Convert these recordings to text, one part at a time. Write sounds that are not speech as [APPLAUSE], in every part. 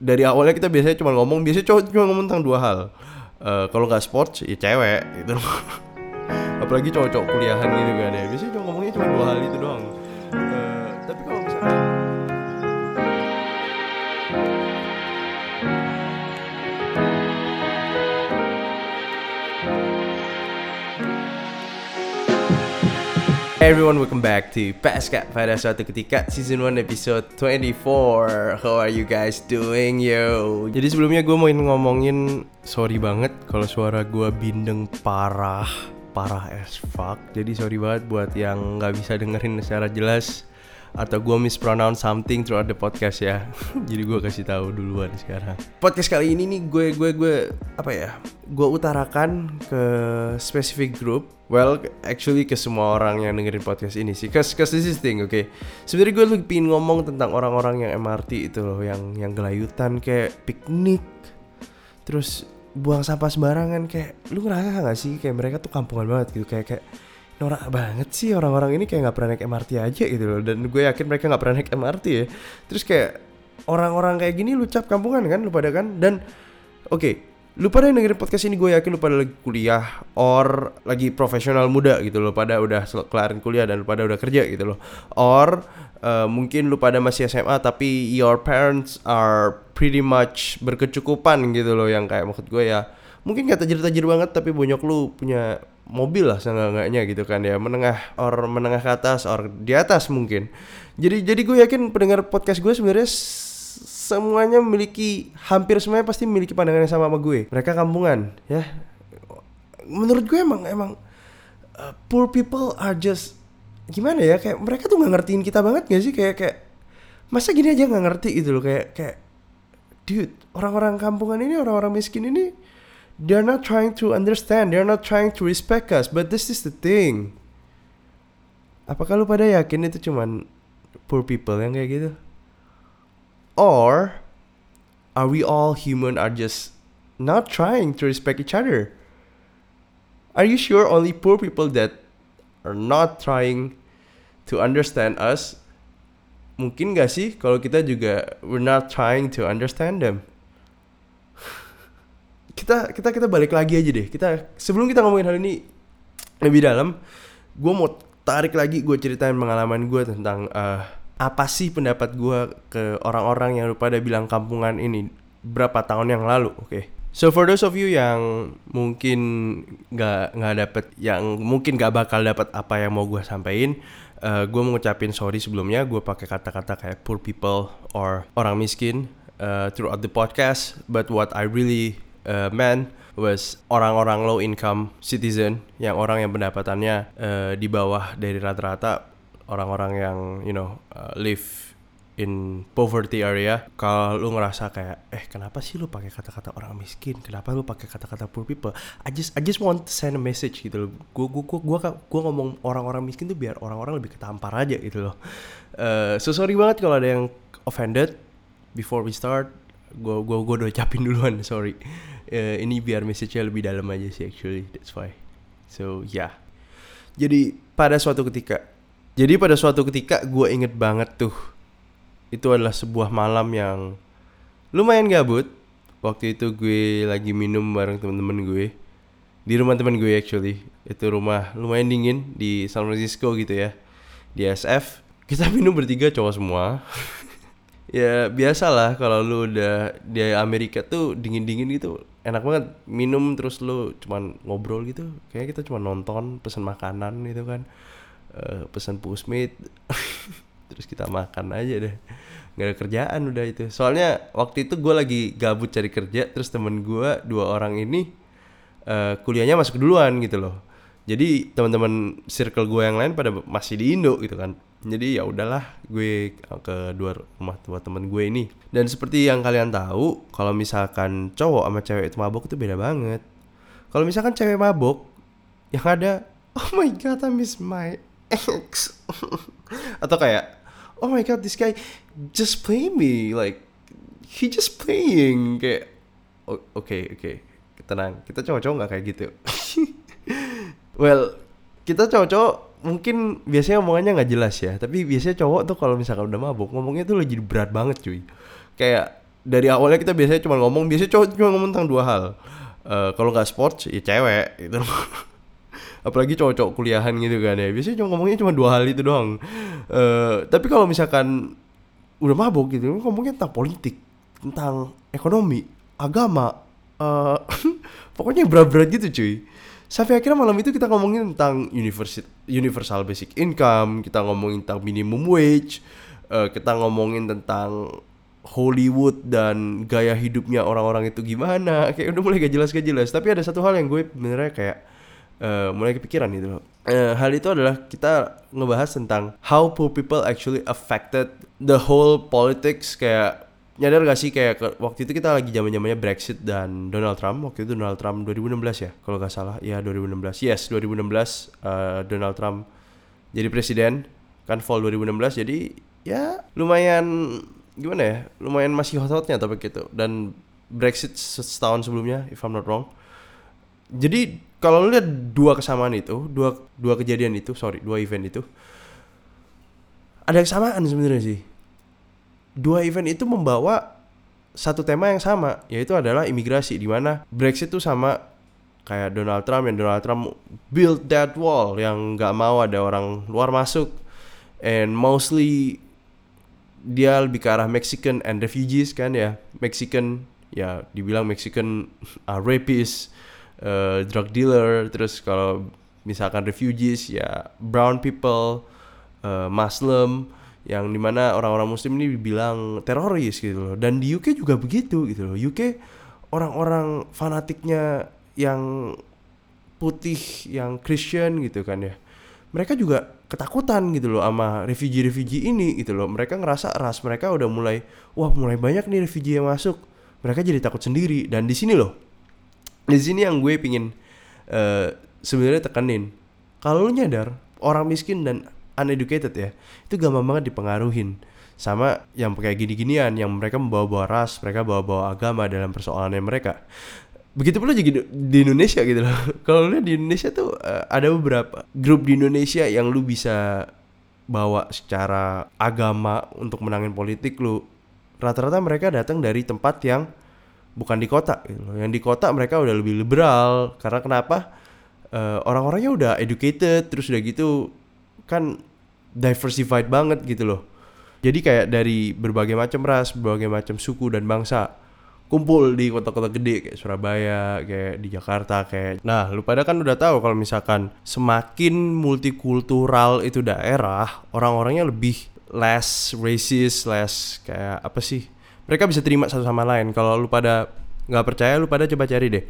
dari awalnya kita biasanya cuma ngomong biasanya cowok cuma ngomong tentang dua hal. Eh, kalau nggak sports ya cewek gitu. [LAUGHS] Apalagi cowok-cowok kuliahan gitu kan ya. Biasanya cuma ngomongnya cuma dua hal itu doang Hey everyone, welcome back to Pasca pada suatu ketika season 1 episode 24 How are you guys doing yo? Jadi sebelumnya gue mau ngomongin sorry banget kalau suara gue bindeng parah Parah as fuck. Jadi sorry banget buat yang nggak bisa dengerin secara jelas atau gue mispronounce something throughout the podcast ya. [LAUGHS] Jadi gue kasih tahu duluan sekarang. Podcast kali ini nih gue gue gue apa ya gue utarakan ke specific group well actually ke semua orang yang dengerin podcast ini sih. Cause, cause this is thing oke okay? sebenarnya gue lebih pingin ngomong tentang orang-orang yang MRT itu loh yang yang gelayutan kayak piknik terus buang sampah sembarangan kayak lu ngerasa gak sih kayak mereka tuh kampungan banget gitu? Kayak kayak norak banget sih orang-orang ini kayak nggak pernah naik MRT aja gitu loh. Dan gue yakin mereka nggak pernah naik MRT ya. Terus kayak orang-orang kayak gini lu cap kampungan kan lu pada kan? Dan oke okay, lu pada yang dengerin podcast ini gue yakin lu pada lagi kuliah or lagi profesional muda gitu loh pada udah kelarin kuliah dan lu pada udah kerja gitu loh. Or uh, mungkin lu pada masih SMA tapi your parents are pretty much berkecukupan gitu loh yang kayak maksud gue ya. Mungkin gak tajir-tajir banget tapi bonyok lu punya mobil lah seenggak-enggaknya gitu kan ya. Menengah or menengah ke atas or di atas mungkin. Jadi jadi gue yakin pendengar podcast gue sebenarnya semuanya memiliki hampir semuanya pasti memiliki pandangan yang sama sama gue mereka kampungan ya menurut gue emang emang uh, poor people are just gimana ya kayak mereka tuh nggak ngertiin kita banget gak sih kayak kayak masa gini aja nggak ngerti gitu loh kayak kayak dude orang-orang kampungan ini orang-orang miskin ini they're not trying to understand, they're not trying to respect us, but this is the thing. Apakah lu pada yakin itu cuman poor people yang kayak gitu? Or are we all human are just not trying to respect each other? Are you sure only poor people that are not trying to understand us? Mungkin gak sih kalau kita juga we're not trying to understand them? [LAUGHS] kita kita kita balik lagi aja deh kita sebelum kita ngomongin hal ini lebih dalam gue mau tarik lagi gue ceritain pengalaman gue tentang uh, apa sih pendapat gue ke orang-orang yang pada bilang kampungan ini berapa tahun yang lalu oke okay? so for those of you yang mungkin nggak nggak dapet yang mungkin nggak bakal dapat apa yang mau gue sampaikan uh, gue mau ngucapin sorry sebelumnya gue pakai kata-kata kayak poor people or orang miskin uh, throughout the podcast but what I really uh, man was orang-orang low income citizen yang orang yang pendapatannya uh, di bawah dari rata-rata orang-orang yang you know uh, live in poverty area kalau lu ngerasa kayak eh kenapa sih lu pakai kata-kata orang miskin? Kenapa lu pakai kata-kata poor people? I just I just want to send a message gitu loh. Gua gua gua gua, gua ngomong orang-orang miskin tuh biar orang-orang lebih ketampar aja gitu loh. Uh, so sorry banget kalau ada yang offended before we start. Gua gua gua udah ucapin duluan [LAUGHS] sorry. Uh, ini biar message-nya lebih dalam aja sih actually. That's why. So yeah. jadi pada suatu ketika jadi pada suatu ketika gue inget banget tuh itu adalah sebuah malam yang lumayan gabut. Waktu itu gue lagi minum bareng teman-teman gue. Di rumah teman gue actually. Itu rumah lumayan dingin di San Francisco gitu ya. Di SF kita minum bertiga cowok semua. [LAUGHS] Ya biasalah kalau lu udah di Amerika tuh dingin dingin gitu enak banget. Minum terus lu cuman ngobrol gitu. Kayak kita cuma nonton pesan makanan gitu kan uh, pesan pusmit [LAUGHS] terus kita makan aja deh. Nggak ada kerjaan udah itu. Soalnya waktu itu gue lagi gabut cari kerja terus temen gue dua orang ini uh, kuliahnya masuk duluan gitu loh. Jadi teman-teman circle gue yang lain pada masih di Indo gitu kan. Jadi ya udahlah gue ke dua rumah dua temen gue ini. Dan seperti yang kalian tahu kalau misalkan cowok sama cewek itu mabok itu beda banget. Kalau misalkan cewek mabok yang ada [LAUGHS] oh my god I miss my ex atau kayak oh my god this guy just play me like he just playing kayak oke okay, oke okay. tenang kita cowok-cowok nggak kayak gitu. [LAUGHS] Well kita cowok-cowok mungkin biasanya omongannya nggak jelas ya tapi biasanya cowok tuh kalau misalkan udah mabuk ngomongnya tuh lagi berat banget cuy. Kayak dari awalnya kita biasanya cuma ngomong biasanya cowok cuma ngomong tentang dua hal. Eh, kalau nggak sports ya cewek gitu [LAUGHS] apalagi cowok-cowok kuliahan gitu kan ya. Biasanya cuma ngomongnya cuma dua hal itu doang. Eh, tapi kalau misalkan udah mabuk gitu ngomongnya tentang politik tentang ekonomi agama eh [LAUGHS] pokoknya berat-berat gitu cuy. Sampai akhirnya malam itu kita ngomongin tentang universal universal basic income kita ngomongin tentang minimum wage eh, kita ngomongin tentang Hollywood dan gaya hidupnya orang-orang itu gimana. Kayak udah mulai gak jelas gak jelas. Tapi ada satu hal yang gue benernya kayak eh, mulai kepikiran gitu. Loh Eh, hal itu adalah kita ngebahas tentang how poor people actually affected the whole politics. Kayak nyadar gak sih kayak ke- waktu itu kita lagi zaman zamannya Brexit dan Donald Trump. Waktu itu Donald Trump 2016 ya kalau gak salah. Ya 2016 yes 2016 eh, Donald Trump jadi presiden. Kan fall 2016 jadi ya lumayan gimana ya lumayan masih hot-hotnya topik itu. Dan Brexit se- setahun sebelumnya if I'm not wrong. Jadi kalau lu lihat dua kesamaan itu dua dua kejadian itu sorry dua event itu ada kesamaan sebenarnya sih. Dua event itu membawa satu tema yang sama yaitu adalah imigrasi di mana Brexit tuh sama kayak Donald Trump yang Donald Trump build that wall yang nggak mau ada orang luar masuk. And mostly dia lebih ke arah Mexican and refugees kan ya. Mexican ya dibilang Mexican [LAUGHS] uh, rapist uh, drug dealer terus kalau misalkan refugees ya brown people uh, Muslim yang di mana orang-orang Muslim ini dibilang teroris gitu loh. Dan di UK juga begitu gitu loh. UK orang-orang fanatiknya yang putih yang Christian gitu kan ya mereka juga ketakutan gitu loh sama refugee-refugee ini gitu loh. Mereka ngerasa ras mereka udah mulai wah mulai banyak nih refugee yang masuk. Mereka jadi takut sendiri. Dan di sini loh di sini yang gue pingin eh, sebenarnya tekenin kalau lu nyadar orang miskin dan uneducated ya itu gampang banget dipengaruhin. Sama yang kayak gini-ginian yang mereka membawa-bawa ras mereka bawa-bawa agama dalam persoalannya mereka. Begitu pula juga di, Indonesia gitu loh. [LAUGHS] Kalau lu di Indonesia tuh eh, ada beberapa grup di Indonesia yang lu bisa bawa secara agama untuk menangin politik lu. Rata-rata mereka datang dari tempat yang bukan di kota gitu. Yang di kota mereka udah lebih liberal karena kenapa? Eh, orang-orangnya udah educated terus udah gitu kan diversified banget gitu loh. Jadi kayak dari berbagai macam ras, berbagai macam suku dan bangsa kumpul di kota-kota gede kayak Surabaya, kayak di Jakarta, kayak Nah, lu pada kan udah tahu kalau misalkan semakin multikultural itu daerah, orang-orangnya lebih less racist, less kayak apa sih? Mereka bisa terima satu sama lain. Kalau lu pada nggak percaya, lu pada coba cari deh.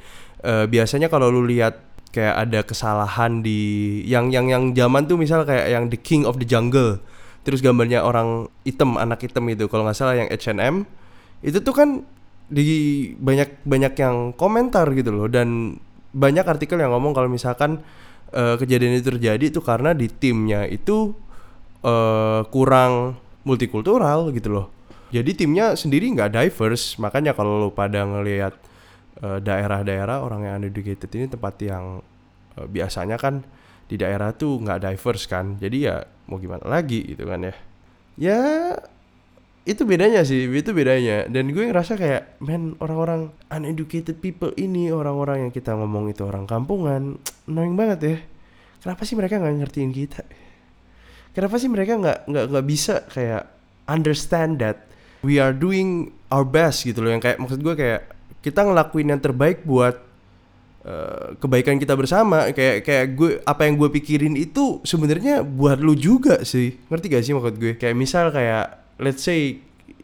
Eh, biasanya kalau lu lihat kayak ada kesalahan di yang yang yang zaman tuh misal kayak yang The King of the Jungle terus gambarnya orang hitam anak hitam itu kalau nggak salah yang H&M itu tuh kan di banyak banyak yang komentar gitu loh dan banyak artikel yang ngomong kalau misalkan eh, kejadian itu terjadi itu karena di timnya itu eh, kurang multikultural gitu loh jadi timnya sendiri nggak diverse. Makanya kalau lo pada ngelihat eh, daerah-daerah orang yang uneducated ini tempat yang eh, biasanya kan di daerah tuh nggak diverse kan. Jadi ya mau gimana lagi gitu kan ya. Ya itu bedanya sih itu bedanya. Dan gue ngerasa kayak men orang-orang uneducated people ini orang-orang yang kita ngomong itu orang kampungan annoying banget ya. Kenapa sih mereka nggak ngertiin kita? Kenapa sih mereka nggak nggak nggak bisa kayak understand that we are doing our best gitu loh. Yang kayak maksud gue kayak kita ngelakuin yang terbaik buat eh, kebaikan kita bersama. Kayak kayak gue apa yang gue pikirin itu sebenarnya buat lu juga sih. Ngerti gak sih maksud gue? Kayak misal kayak let's say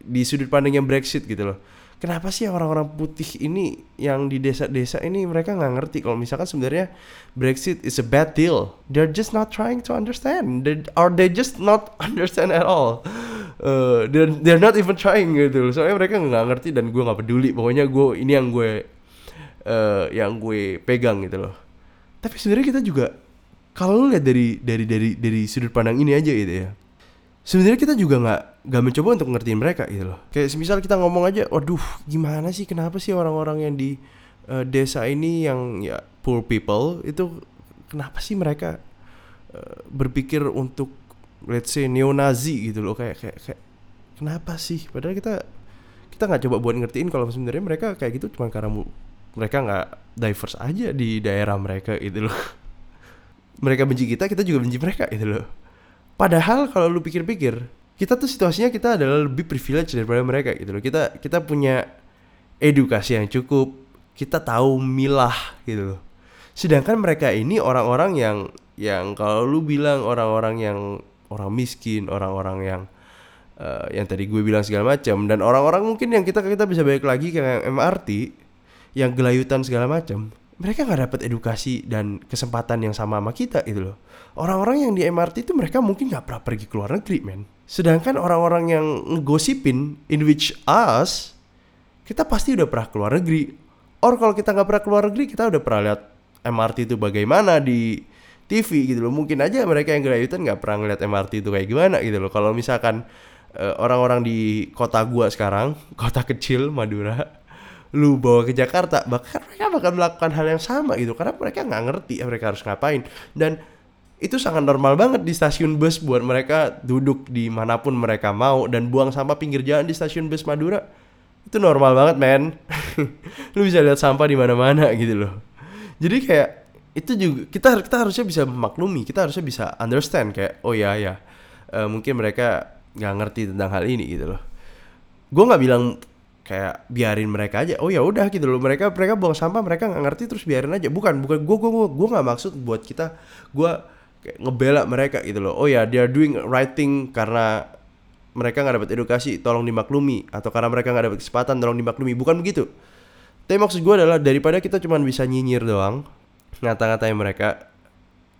di sudut pandangnya Brexit gitu loh. Kenapa sih orang-orang putih ini yang di desa-desa ini mereka nggak ngerti? Kalau misalkan sebenarnya Brexit is a bad deal. They're just not trying to understand. They, or they just not [LAUGHS] understand at all uh, they're, they're not even trying gitu soalnya mereka nggak ngerti dan gue nggak peduli. Pokoknya gue ini yang gue eh, yang gue pegang gitu loh. Tapi sebenarnya kita juga kalau lu lihat dari dari dari dari sudut pandang ini aja gitu ya sebenarnya kita juga nggak nggak mencoba untuk ngertiin mereka gitu loh. Kayak misal kita ngomong aja waduh gimana sih? Kenapa sih orang-orang yang di eh, desa ini yang ya poor people itu kenapa sih mereka eh, berpikir untuk let's say neo-Nazi gitu loh kayak kayak kayak kenapa sih? Padahal kita kita nggak coba buat ngertiin kalau sebenarnya mereka kayak gitu cuma karena mereka nggak diverse aja di daerah mereka gitu loh. [LAUGHS] Mereka benci kita kita juga benci mereka gitu loh. Padahal kalau lu pikir-pikir kita tuh situasinya kita adalah lebih privilege daripada mereka gitu loh. Kita kita punya edukasi yang cukup kita tahu milah gitu loh. Sedangkan mereka ini orang-orang yang yang kalau lu bilang orang-orang yang orang miskin orang-orang yang eh, yang tadi gue bilang segala macam. Dan orang-orang mungkin yang kita kita bisa balik lagi ke yang MRT yang gelayutan segala macam mereka nggak dapat edukasi dan kesempatan yang sama sama kita gitu loh. Orang-orang yang di MRT itu mereka mungkin nggak pernah pergi ke luar negeri men. Sedangkan orang-orang yang ngegosipin in which us kita pasti udah pernah keluar negeri. Or kalau kita nggak pernah keluar negeri kita udah pernah lihat MRT itu bagaimana di TV gitu loh. Mungkin aja mereka yang gelayutan nggak pernah ngeliat MRT itu kayak gimana gitu loh. Kalau misalkan eh, orang-orang di kota gua sekarang [LAUGHS] kota kecil Madura lu bawa ke Jakarta bahkan mereka bakal melakukan hal yang sama gitu. Karena mereka nggak ngerti mereka harus ngapain. Dan itu sangat normal banget di stasiun bus buat mereka duduk di mana pun mereka mau dan buang sampah pinggir jalan di stasiun bus Madura. Itu normal banget men. [LAUGHS] Lu bisa lihat sampah di mana-mana gitu loh. Jadi kayak itu juga kita kita harusnya bisa memaklumi kita harusnya bisa understand kayak oh ya ya eh, mungkin mereka nggak ngerti tentang hal ini gitu loh. Gue nggak bilang kayak biarin mereka aja oh ya udah gitu loh mereka mereka buang sampah mereka nggak ngerti terus biarin aja. Bukan bukan gue gue gue nggak maksud buat kita gue ngebela mereka gitu loh. Oh ya they are doing right thing karena mereka nggak dapat edukasi tolong dimaklumi. Atau karena mereka nggak dapat kesempatan tolong dimaklumi. Bukan begitu. Tapi maksud gue adalah daripada kita cuma bisa nyinyir doang ngata-ngatain mereka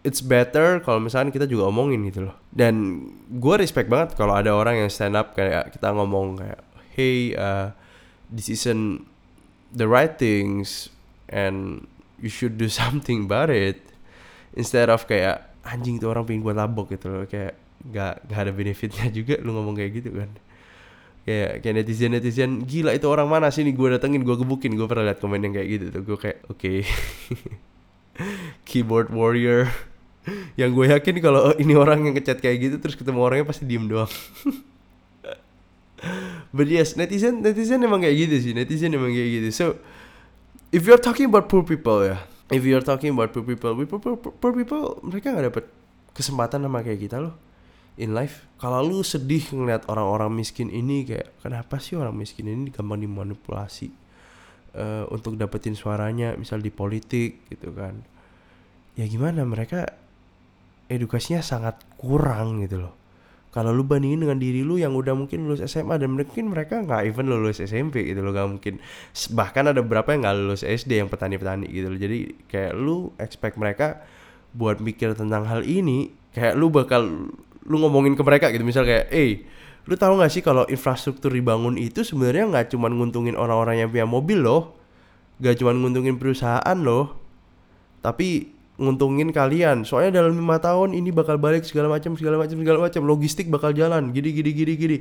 it's better kalau misalkan kita juga omongin gitu loh. Dan gue respect banget kalau ada orang yang stand up kayak kita ngomong kayak hey uh, this isn't the right things and you should do [LAUGHS] something about it. Instead of kayak anjing tuh orang pengen gue tabok gitu loh. Kayak nggak nggak ada benefitnya [LAUGHS] juga lu ngomong kayak gitu kan. Kayak kayak netizen netizen gila itu orang mana sih nih gue datengin gue gebukin. Gue pernah liat komen yang kayak gitu tuh. Gue kayak oke [LAUGHS] keyboard warrior. Yang gue yakin kalau ini orang yang ngechat kayak gitu terus ketemu orangnya pasti diem doang. But yes netizen netizen emang kayak gitu sih netizen emang kayak gitu. So if you're talking about poor people ya. If you're talking about poor people poor, poor, poor people mereka nggak dapet kesempatan sama kayak kita loh in life. Kalau lu sedih ngeliat orang-orang miskin ini kayak kenapa sih orang miskin ini gampang dimanipulasi eh, untuk dapetin suaranya misal di politik gitu kan. Ya gimana mereka edukasinya sangat kurang gitu loh. Kalau lu bandingin dengan diri lu yang udah mungkin lulus SMA dan mungkin mereka nggak even lulus SMP gitu loh nggak mungkin. Bahkan ada beberapa yang nggak lulus SD yang petani-petani gitu loh. Jadi kayak lu expect mereka buat mikir tentang hal ini kayak lu bakal lu ngomongin ke mereka gitu. Misal kayak eh lu tahu nggak sih kalau infrastruktur dibangun itu sebenarnya nggak cuma nguntungin orang-orang yang punya mobil loh. Nggak cuma nguntungin perusahaan loh. Tapi nguntungin kalian. Soalnya dalam lima tahun ini bakal balik segala macam segala macam segala macam. Logistik bakal jalan. Gini gini gini gini.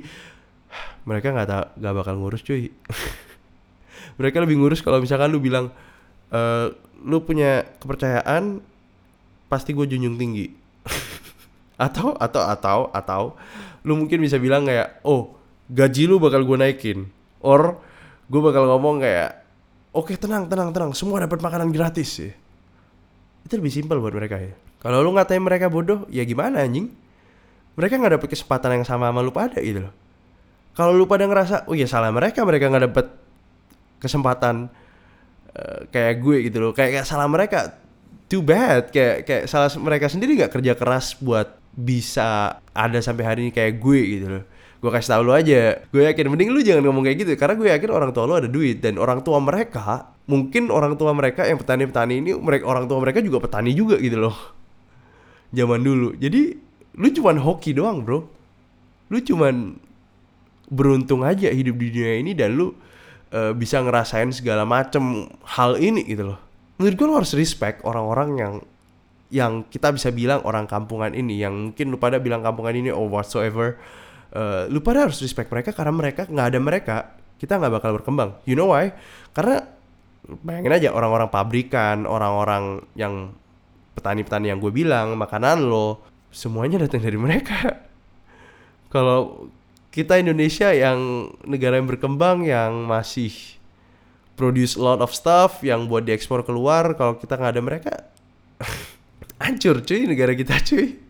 Mereka nggak tak nggak bakal ngurus cuy. [LAUGHS] Mereka lebih ngurus kalau misalkan lu bilang eh lu punya kepercayaan pasti gue junjung tinggi [LAUGHS] atau atau atau atau lu mungkin bisa bilang kayak oh gaji lu bakal gue naikin. Or gue bakal ngomong kayak oke tenang tenang tenang semua dapat makanan gratis ya itu lebih simpel buat mereka ya. Kalau lu ngatain mereka bodoh ya gimana anjing? Mereka nggak dapet kesempatan yang sama sama lu pada gitu loh. Kalau lu pada ngerasa oh ya salah mereka mereka nggak dapet kesempatan eh, kayak gue gitu loh. Kayak, kayak salah mereka too bad. Kayak kayak salah mereka sendiri nggak kerja keras buat bisa ada sampai hari ini kayak gue gitu loh. Gue kasih tau lu aja. Gue yakin mending lu jangan ngomong kayak gitu. Karena gue yakin orang tua lu ada duit dan orang tua mereka mungkin orang tua mereka yang petani-petani ini mereka orang tua mereka juga petani juga gitu loh. Zaman dulu. Jadi lu cuman hoki doang bro. Lu cuman beruntung aja hidup di dunia ini dan lu eh, bisa ngerasain segala macem hal ini gitu loh. Menurut gue lu harus respect orang-orang yang yang kita bisa bilang orang kampungan ini yang mungkin lu pada bilang kampungan ini or whatsoever eh, lu pada harus respect mereka karena mereka nggak ada mereka kita nggak bakal berkembang. You know why? Karena bayangin aja orang-orang pabrikan orang-orang yang petani-petani yang gue bilang makanan lo semuanya datang dari mereka. [LAUGHS] Kalau kita Indonesia yang negara yang berkembang yang masih produce a lot of stuff yang buat diekspor keluar kalau kita nggak ada mereka [LAUGHS] hancur cuy negara kita [LAUGHS] cuy.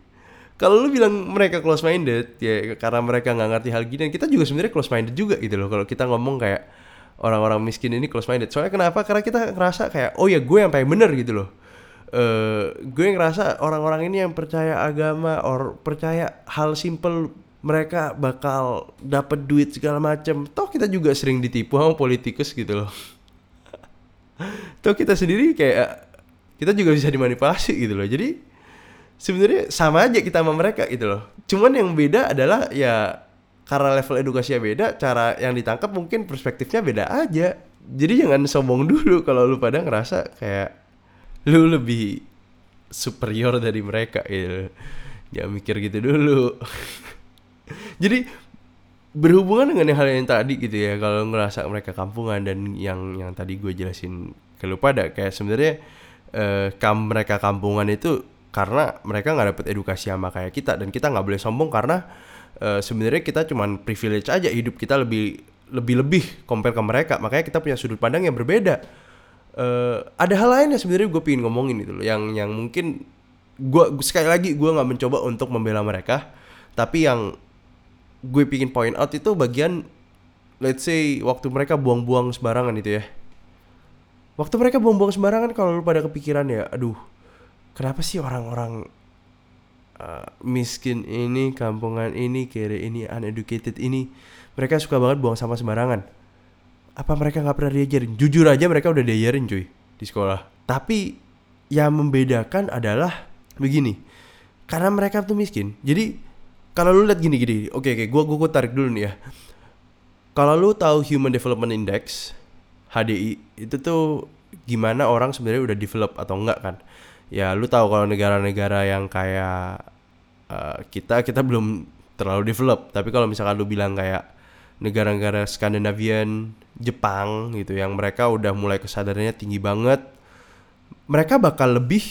Kalau lu bilang mereka close minded ya karena mereka nggak ngerti hal gini kita juga sebenarnya close minded juga gitu loh kalau kita ngomong kayak orang-orang miskin ini close minded soalnya kenapa? Karena kita ngerasa kayak oh ya gue yang paling bener gitu loh. Uh, gue ngerasa orang-orang ini yang percaya agama or percaya hal simple mereka bakal dapat duit segala macam toh kita juga sering ditipu sama politikus gitu loh. [LAUGHS] Tuh kita sendiri kayak kita juga bisa dimanipulasi gitu loh. Jadi sebenarnya sama aja kita sama mereka gitu loh. Cuman yang beda adalah ya karena level edukasinya beda cara yang ditangkap mungkin perspektifnya beda aja. Jadi jangan sombong dulu kalau lu pada ngerasa kayak lu lebih superior dari mereka gitu jangan mikir gitu dulu. [LAUGHS] Jadi berhubungan dengan hal yang tadi gitu ya kalau ngerasa mereka kampungan dan yang yang tadi gue jelasin ke pada kayak sebenarnya eh, kam mereka kampungan itu karena mereka nggak dapet edukasi sama kayak kita dan kita nggak boleh sombong karena eh, sebenarnya kita cuman privilege aja hidup kita lebih lebih lebih compare ke mereka makanya kita punya sudut pandang yang berbeda eh, ada hal lain yang sebenarnya gue pingin ngomongin itu loh yang yang mungkin gue sekali lagi gue nggak mencoba untuk membela mereka tapi yang gue pingin point out itu bagian let's say waktu mereka buang-buang sembarangan itu ya. Waktu mereka buang-buang sembarangan kalau lu pada kepikiran ya, aduh, kenapa sih orang-orang uh, miskin ini, kampungan ini, kere ini, uneducated ini, mereka suka banget buang sampah sembarangan. Apa mereka nggak pernah diajarin? Jujur aja mereka udah diajarin cuy di sekolah. Tapi yang membedakan adalah begini, karena mereka tuh miskin, jadi kalau lu lihat gini-gini, oke oke, gua gua, gua tarik dulu nih ya. Kalau lu tahu Human Development Index HDI itu tuh gimana orang sebenarnya udah develop atau enggak kan? Ya lu tahu kalau negara-negara yang kayak uh, kita kita belum terlalu develop, tapi kalau misalkan lu bilang kayak negara-negara Skandinavian, Jepang gitu yang mereka udah mulai kesadarannya tinggi banget, mereka bakal lebih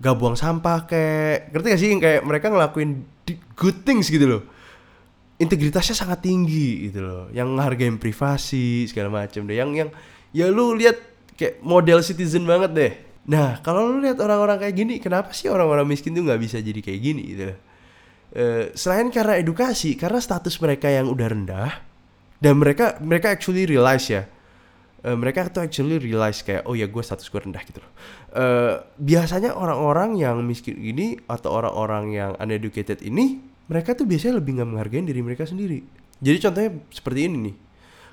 gak buang sampah kayak ngerti gak sih? Kayak mereka ngelakuin good things gitu loh integritasnya sangat tinggi gitu loh. Yang ngehargain privasi segala macam deh. Yang yang ya lu lihat kayak model citizen banget deh. Nah kalau lu lihat orang-orang kayak gini kenapa sih orang-orang miskin tuh nggak bisa jadi kayak gini gitu loh? Uh, selain karena edukasi karena status mereka yang udah rendah dan mereka mereka actually realize ya. Uh, mereka tuh actually realize kayak oh ya gue status gue rendah gitu loh. Uh, biasanya orang-orang yang miskin ini atau orang-orang yang uneducated ini mereka tuh biasanya lebih nggak menghargai diri mereka sendiri. Jadi contohnya seperti ini nih.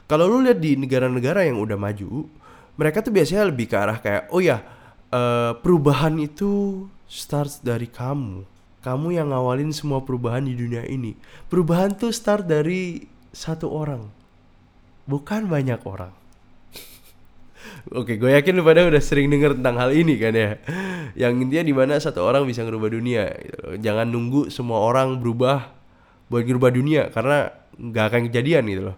Kalau lu lihat di negara-negara yang udah maju, mereka tuh biasanya lebih ke arah kayak oh ya uh, perubahan itu starts dari kamu. Kamu yang ngawalin semua perubahan di dunia ini. Perubahan tuh start dari satu orang, bukan banyak orang. Oke, gue yakin lu pada udah sering denger tentang hal ini kan ya. Yang intinya di mana satu orang bisa ngerubah dunia. Gitu. Jangan nunggu semua orang berubah buat ngerubah dunia karena nggak akan kejadian gitu loh.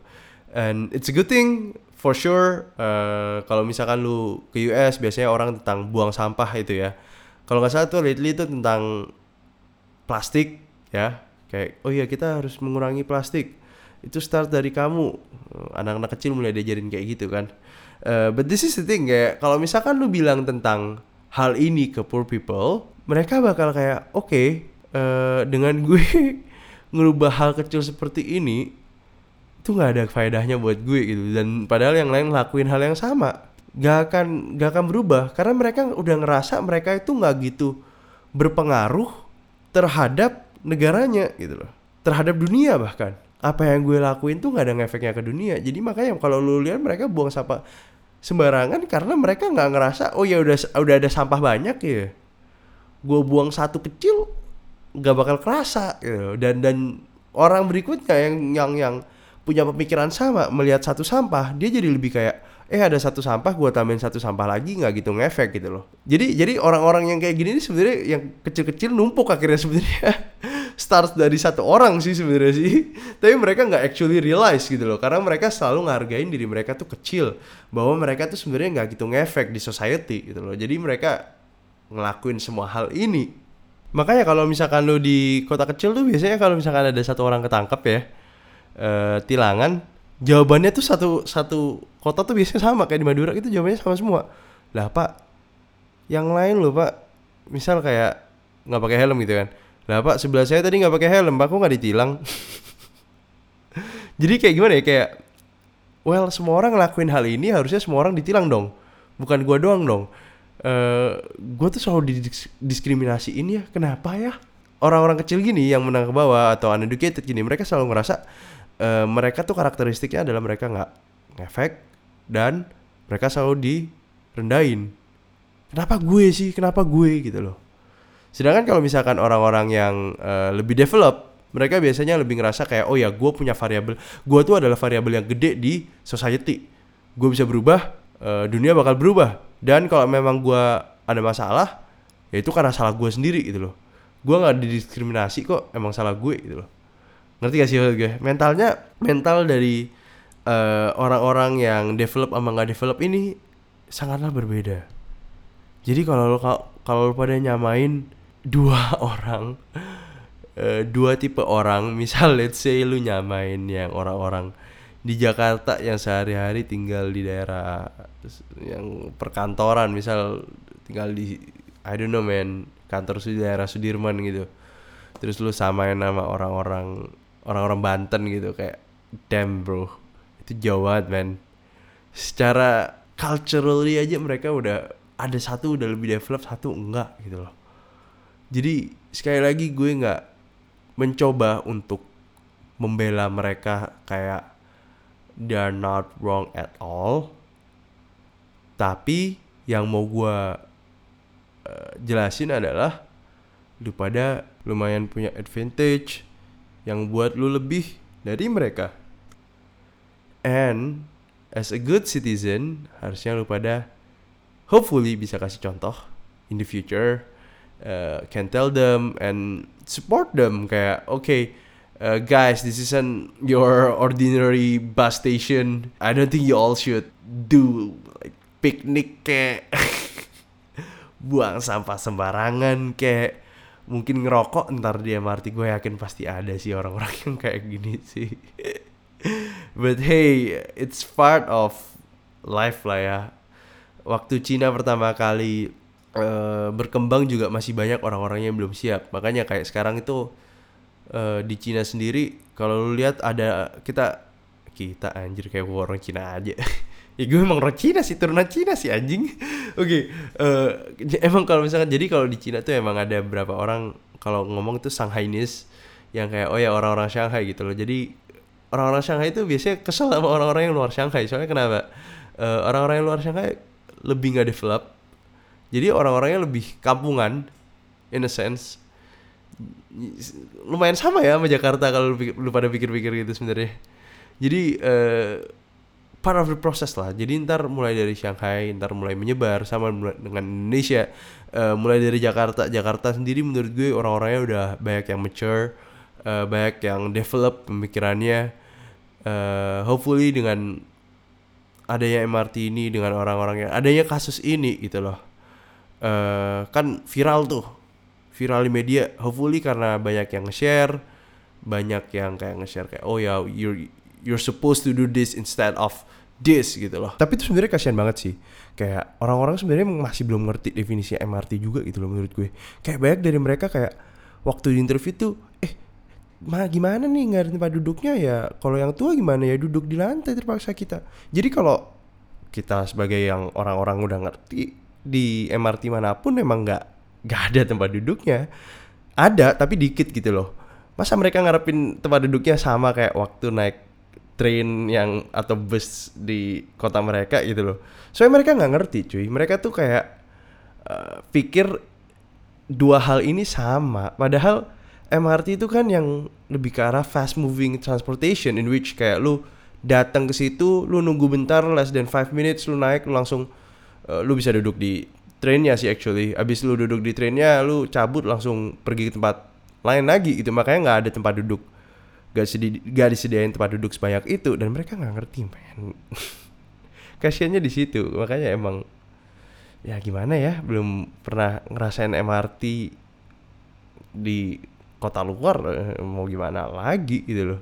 And it's a good thing for sure. Uh, kalau misalkan lu ke US biasanya orang tentang buang sampah itu ya. Kalau nggak salah tuh lately itu tentang plastik ya. Kayak oh iya kita harus mengurangi plastik. Itu start dari kamu. Anak-anak kecil mulai diajarin kayak gitu kan. Uh, but this is the thing kayak kalau misalkan lu bilang tentang hal ini ke poor people, mereka bakal kayak oke okay, uh, eh, dengan gue [LAUGHS] ngerubah hal kecil seperti ini itu nggak ada faedahnya buat gue gitu. Dan padahal yang lain lakuin hal yang sama. Gak akan gak akan berubah. Karena mereka udah ngerasa mereka itu nggak gitu berpengaruh terhadap negaranya gitu loh. Terhadap dunia bahkan apa yang gue lakuin tuh nggak ada ngefeknya ke dunia. Jadi makanya kalau lu lihat mereka buang sampah sembarangan karena mereka nggak ngerasa oh ya udah udah ada sampah banyak ya. Gue buang satu kecil nggak bakal kerasa gitu dan dan orang berikutnya yang yang yang punya pemikiran sama melihat satu sampah dia jadi lebih kayak eh ada satu sampah gue tambahin satu sampah lagi nggak gitu ngefek gitu loh. Jadi jadi orang-orang yang kayak gini ini sebenarnya yang kecil-kecil numpuk akhirnya sebenarnya [LAUGHS] start dari satu orang sih sebenarnya sih. [LAUGHS] Tapi mereka nggak actually realize gitu loh. Karena mereka selalu ngehargain diri mereka tuh kecil. Bahwa mereka tuh sebenarnya nggak gitu ngefek di society gitu loh. Jadi mereka ngelakuin semua hal ini. Makanya kalau misalkan lo di kota kecil tuh biasanya kalau misalkan ada satu orang ketangkep ya eh, tilangan jawabannya tuh satu satu kota tuh biasanya sama kayak di Madura. Itu jawabannya sama semua. Lah pak yang lain loh pak. Misal kayak nggak pakai helm gitu kan lah pak sebelah saya tadi nggak pakai helm pak. Kok nggak ditilang? [LAUGHS] Jadi kayak gimana ya? Kayak well semua orang ngelakuin hal ini harusnya semua orang ditilang dong. Bukan gua doang dong. Eh gua tuh selalu didiskriminasiin ya. Kenapa ya? Orang-orang kecil gini yang menang ke bawah atau uneducated gini mereka selalu ngerasa eh, mereka tuh karakteristiknya adalah mereka nggak ngefek dan mereka selalu direndahin. Kenapa gue sih? Kenapa gue? Gitu loh sedangkan kalau misalkan orang-orang yang eh, lebih develop mereka biasanya lebih ngerasa kayak oh ya gue punya variabel gue tuh adalah variabel yang gede di society. Gue bisa berubah eh, dunia bakal berubah. Dan kalau memang gue ada masalah ya itu karena salah gue sendiri gitu loh. Gue nggak didiskriminasi kok emang salah gue gitu loh. Ngerti gak sih gue? Mentalnya mental dari eh, orang-orang yang develop sama nggak develop ini sangatlah berbeda. Jadi kalau lo kalau pada nyamain dua [LAUGHS] orang eh, dua tipe orang. [LAUGHS] Misal let's say lu nyamain yang orang-orang di Jakarta yang sehari-hari tinggal di daerah yang perkantoran. Misal tinggal di I don't know man kantor di daerah Sudirman gitu. Terus lu samain nama orang-orang orang-orang Banten gitu kayak damn bro itu jauh banget man. Secara culturally aja mereka udah ada satu udah lebih develop satu enggak gitu loh jadi sekali lagi gue nggak mencoba untuk membela mereka kayak they're not wrong at all. Tapi yang mau gue uh, jelasin adalah lu pada lumayan punya advantage yang buat lu lebih dari mereka. And as a good citizen harusnya lu pada hopefully bisa kasih contoh in the future uh, can tell them and support them. Kayak okay uh, guys this isn't your ordinary bus station. I don't think you all should do like picnic kayak. [LAUGHS] Buang sampah sembarangan kayak. Mungkin ngerokok ntar di MRT gue yakin pasti ada sih orang-orang [LAUGHS] yang kayak gini sih. [LAUGHS] But hey it's part of life lah ya. Waktu Cina pertama kali uh, berkembang juga masih banyak orang-orang yang belum siap. Makanya kayak sekarang itu uh, di Cina sendiri kalau lu lihat ada kita kita anjir kayak orang Cina aja. [LAUGHS] Ya gue emang orang Cina sih turunan Cina sih anjing. [LAUGHS] Oke okay, uh, eh, emang kalau misalkan jadi kalau di Cina tuh emang ada beberapa orang kalau ngomong tuh Shanghainese yang kayak oh ya orang-orang Shanghai gitu loh. Jadi orang-orang Shanghai itu biasanya kesel sama orang-orang yang luar Shanghai. Soalnya kenapa? Uh, orang-orang yang luar Shanghai lebih nggak develop jadi orang-orangnya lebih kampungan in a sense. Lumayan sama ya sama Jakarta kalau lu, lu pada pikir-pikir gitu sebenarnya. Jadi uh, part of the process lah. Jadi ntar mulai dari Shanghai ntar mulai menyebar sama dengan Indonesia. Uh, mulai dari Jakarta. Jakarta sendiri menurut gue orang-orangnya udah banyak yang mature uh, banyak yang develop pemikirannya. Uh, hopefully dengan adanya MRT ini dengan orang-orang yang adanya kasus ini gitu loh uh, kan viral tuh. Viral di media. Hopefully karena banyak yang nge-share banyak yang kayak nge-share kayak oh ya you're you're supposed to do this instead of this gitu loh. Tapi itu sebenarnya kasihan banget sih. Kayak orang-orang sebenarnya masih belum ngerti definisi MRT juga gitu loh menurut gue. Kayak banyak dari mereka kayak waktu di interview tuh eh ma gimana nih nggak ada tempat duduknya ya? Kalau yang tua gimana ya? Duduk di lantai terpaksa kita. Jadi kalau kita sebagai yang orang-orang udah ngerti di MRT mana pun emang nggak nggak ada tempat duduknya. Ada tapi dikit gitu loh. Masa mereka ngarepin tempat duduknya sama kayak waktu naik train yang atau bus di kota mereka gitu loh. Soalnya mereka nggak ngerti cuy. Mereka tuh kayak uh, pikir dua hal ini sama. Padahal MRT itu kan yang lebih ke arah fast moving transportation in which kayak lu datang ke situ lu nunggu bentar less than 5 minutes lu naik lu langsung uh, lu bisa duduk di trainnya sih actually. Abis lu duduk di trainnya lu cabut langsung pergi ke tempat lain lagi gitu. Makanya nggak ada tempat duduk. Gak, sedi gak disediain tempat duduk sebanyak itu. Dan mereka nggak ngerti men. [LAUGHS] Kasiannya di situ. Makanya emang ya gimana ya belum pernah ngerasain MRT di kota luar. Eh, mau gimana lagi gitu loh.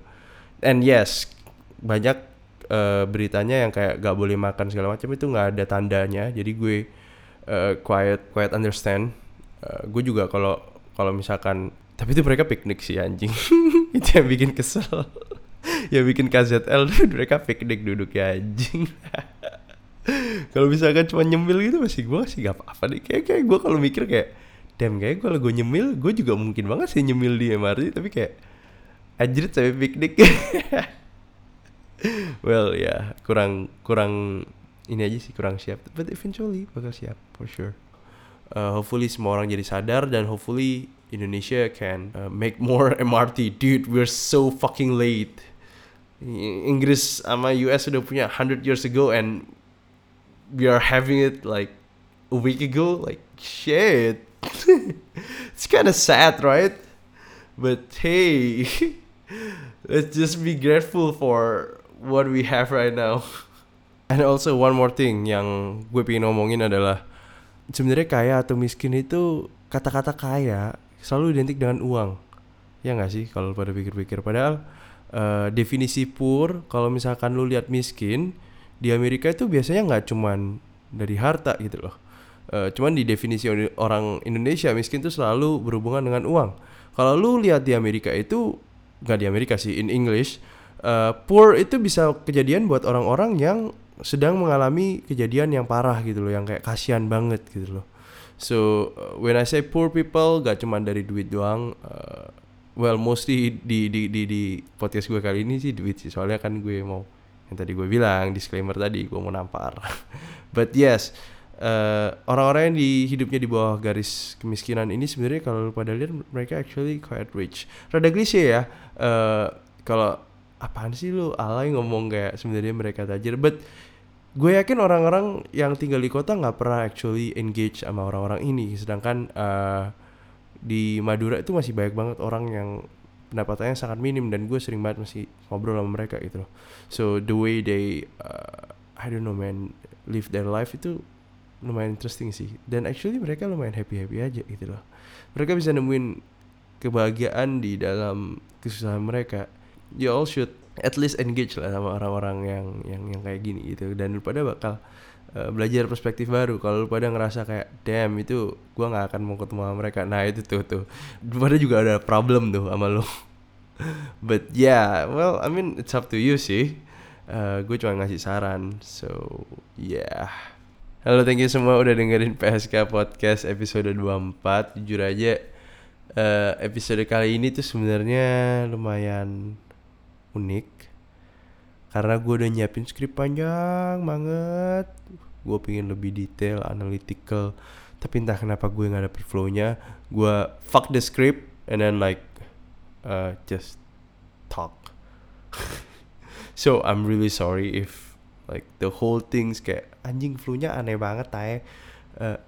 And yes banyak uh, beritanya yang kayak gak boleh makan segala macam itu nggak ada tandanya. Jadi gue uh, quiet quiet understand. Uh, gue juga kalau kalau misalkan tapi itu mereka piknik sih anjing. [LAUGHS] Itu yang bikin kesel. [LAUGHS] Ya bikin KZL [LAUGHS] mereka piknik duduk ya anjing. Kalau misalkan cuma nyemil gitu masih gue sih gak apa-apa deh. Kayak kayak gue kalau mikir kayak damn kayak kalau gue nyemil gue juga mungkin banget sih nyemil di MRT tapi kayak anjir sampai piknik well ya yeah, kurang kurang ini aja sih kurang siap. But eventually bakal siap for sure. Uh, hopefully semua orang jadi sadar dan hopefully Indonesia can uh, make more [LAUGHS] MRT dude we're so fucking late. Inggris sama US sudah punya 100 years ago and we are having it like a week ago? Like shit. [LAUGHS] It's kind of sad right? But hey [LAUGHS] let's just be grateful for what we have right now. [LAUGHS] And also one more thing yang gue pengen ngomongin adalah sebenarnya kaya atau miskin itu kata-kata kaya selalu identik dengan uang. Ya nggak sih kalau pada pikir-pikir. Padahal uh, definisi poor kalau misalkan lu lihat miskin di Amerika itu biasanya nggak cuman dari harta gitu loh. Uh, cuman di definisi orang Indonesia miskin itu selalu berhubungan dengan uang. Kalau lu lihat di Amerika itu nggak di Amerika sih in English uh, poor itu bisa kejadian buat orang-orang yang sedang mengalami kejadian yang parah gitu loh, yang kayak kasihan banget gitu loh. So uh, when I say poor people, gak cuma dari duit doang. Uh, well mostly di di di di podcast gue kali ini sih duit sih, soalnya kan gue mau yang tadi gue bilang disclaimer tadi gue mau nampar. [LAUGHS] But yes, uh, orang-orang yang di hidupnya di bawah garis kemiskinan ini sebenarnya kalau pada lihat mereka actually quite rich. Rada klise ya. Uh, kalau apaan sih lu? Alay ngomong kayak sebenarnya mereka tajir. But gue yakin orang-orang yang tinggal di kota nggak pernah actually engage sama orang-orang ini. Sedangkan uh, di Madura itu masih banyak banget orang yang pendapatannya sangat minim dan gue sering banget masih ngobrol sama mereka gitu loh. So the way they uh, I don't know man live their life itu lumayan interesting sih. Dan actually mereka lumayan happy happy aja gitu loh. Mereka bisa nemuin kebahagiaan di dalam kesusahan mereka you all should at least engage lah sama orang-orang yang yang yang kayak gini gitu. Dan lu pada bakal uh, belajar perspektif baru kalau lu pada ngerasa kayak damn itu gua nggak akan mau ketemu sama mereka. Nah itu tuh tuh. Lu pada juga ada problem tuh sama lu. [LAUGHS] But yeah well I mean it's up to you sih. Uh, gue cuma ngasih saran so yeah. Halo thank you semua udah dengerin PSK Podcast episode 24 Jujur aja uh, episode kali ini tuh sebenarnya lumayan unik. Karena gue udah nyiapin skrip panjang banget. Gue pengen lebih detail analytical. Tapi entah kenapa gue nggak dapet flownya. Gue fuck the script and then like uh, just talk. [LAUGHS] So I'm really sorry if like the whole things kayak anjing flownya aneh banget tay uh,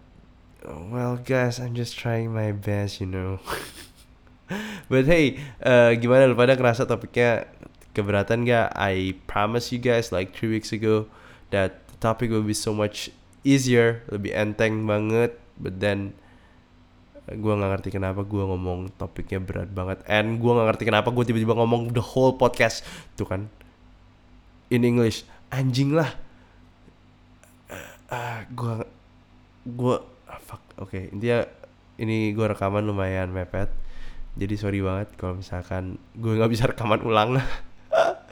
well guys I'm just trying my best you know. [LAUGHS] But hey uh, gimana? Lu pada ngerasa topiknya keberatan gak? I promise you guys like three weeks ago that the topic will be so much easier, lebih enteng banget. But then gue nggak ngerti kenapa gue ngomong topiknya berat banget. And gue nggak ngerti kenapa gue tiba-tiba ngomong the whole podcast tuh kan in English. Anjing lah. Uh, uh, gue gue uh, fuck oke okay. intinya ini gue rekaman lumayan mepet jadi sorry banget kalau misalkan gue nggak bisa rekaman ulang [LAUGHS]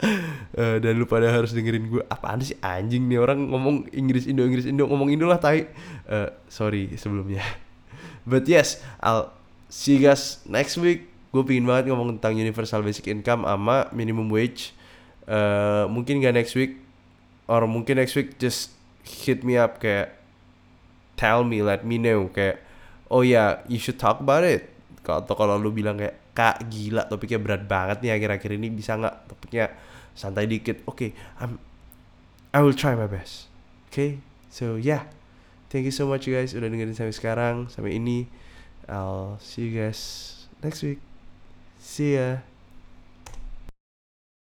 uh, dan lu pada harus dengerin gue apaan sih anjing nih orang ngomong Inggris Indo Inggris Indo ngomong Indo lah tai. Uh, sorry sebelumnya. [LAUGHS] But yes I'll see you guys next week. Gue pingin banget ngomong tentang universal basic income sama minimum wage. Uh, mungkin gak next week or mungkin next week just hit me up kayak tell me let me know kayak oh ya yeah, you should talk about it. Atau kalau lu bilang kayak kak gila topiknya berat banget nih akhir-akhir ini bisa nggak topiknya santai dikit. Oke okay, I will try my best. Oke okay? so yeah. Thank you so much you guys udah dengerin sampai sekarang sampai ini. I'll see you guys next week. See ya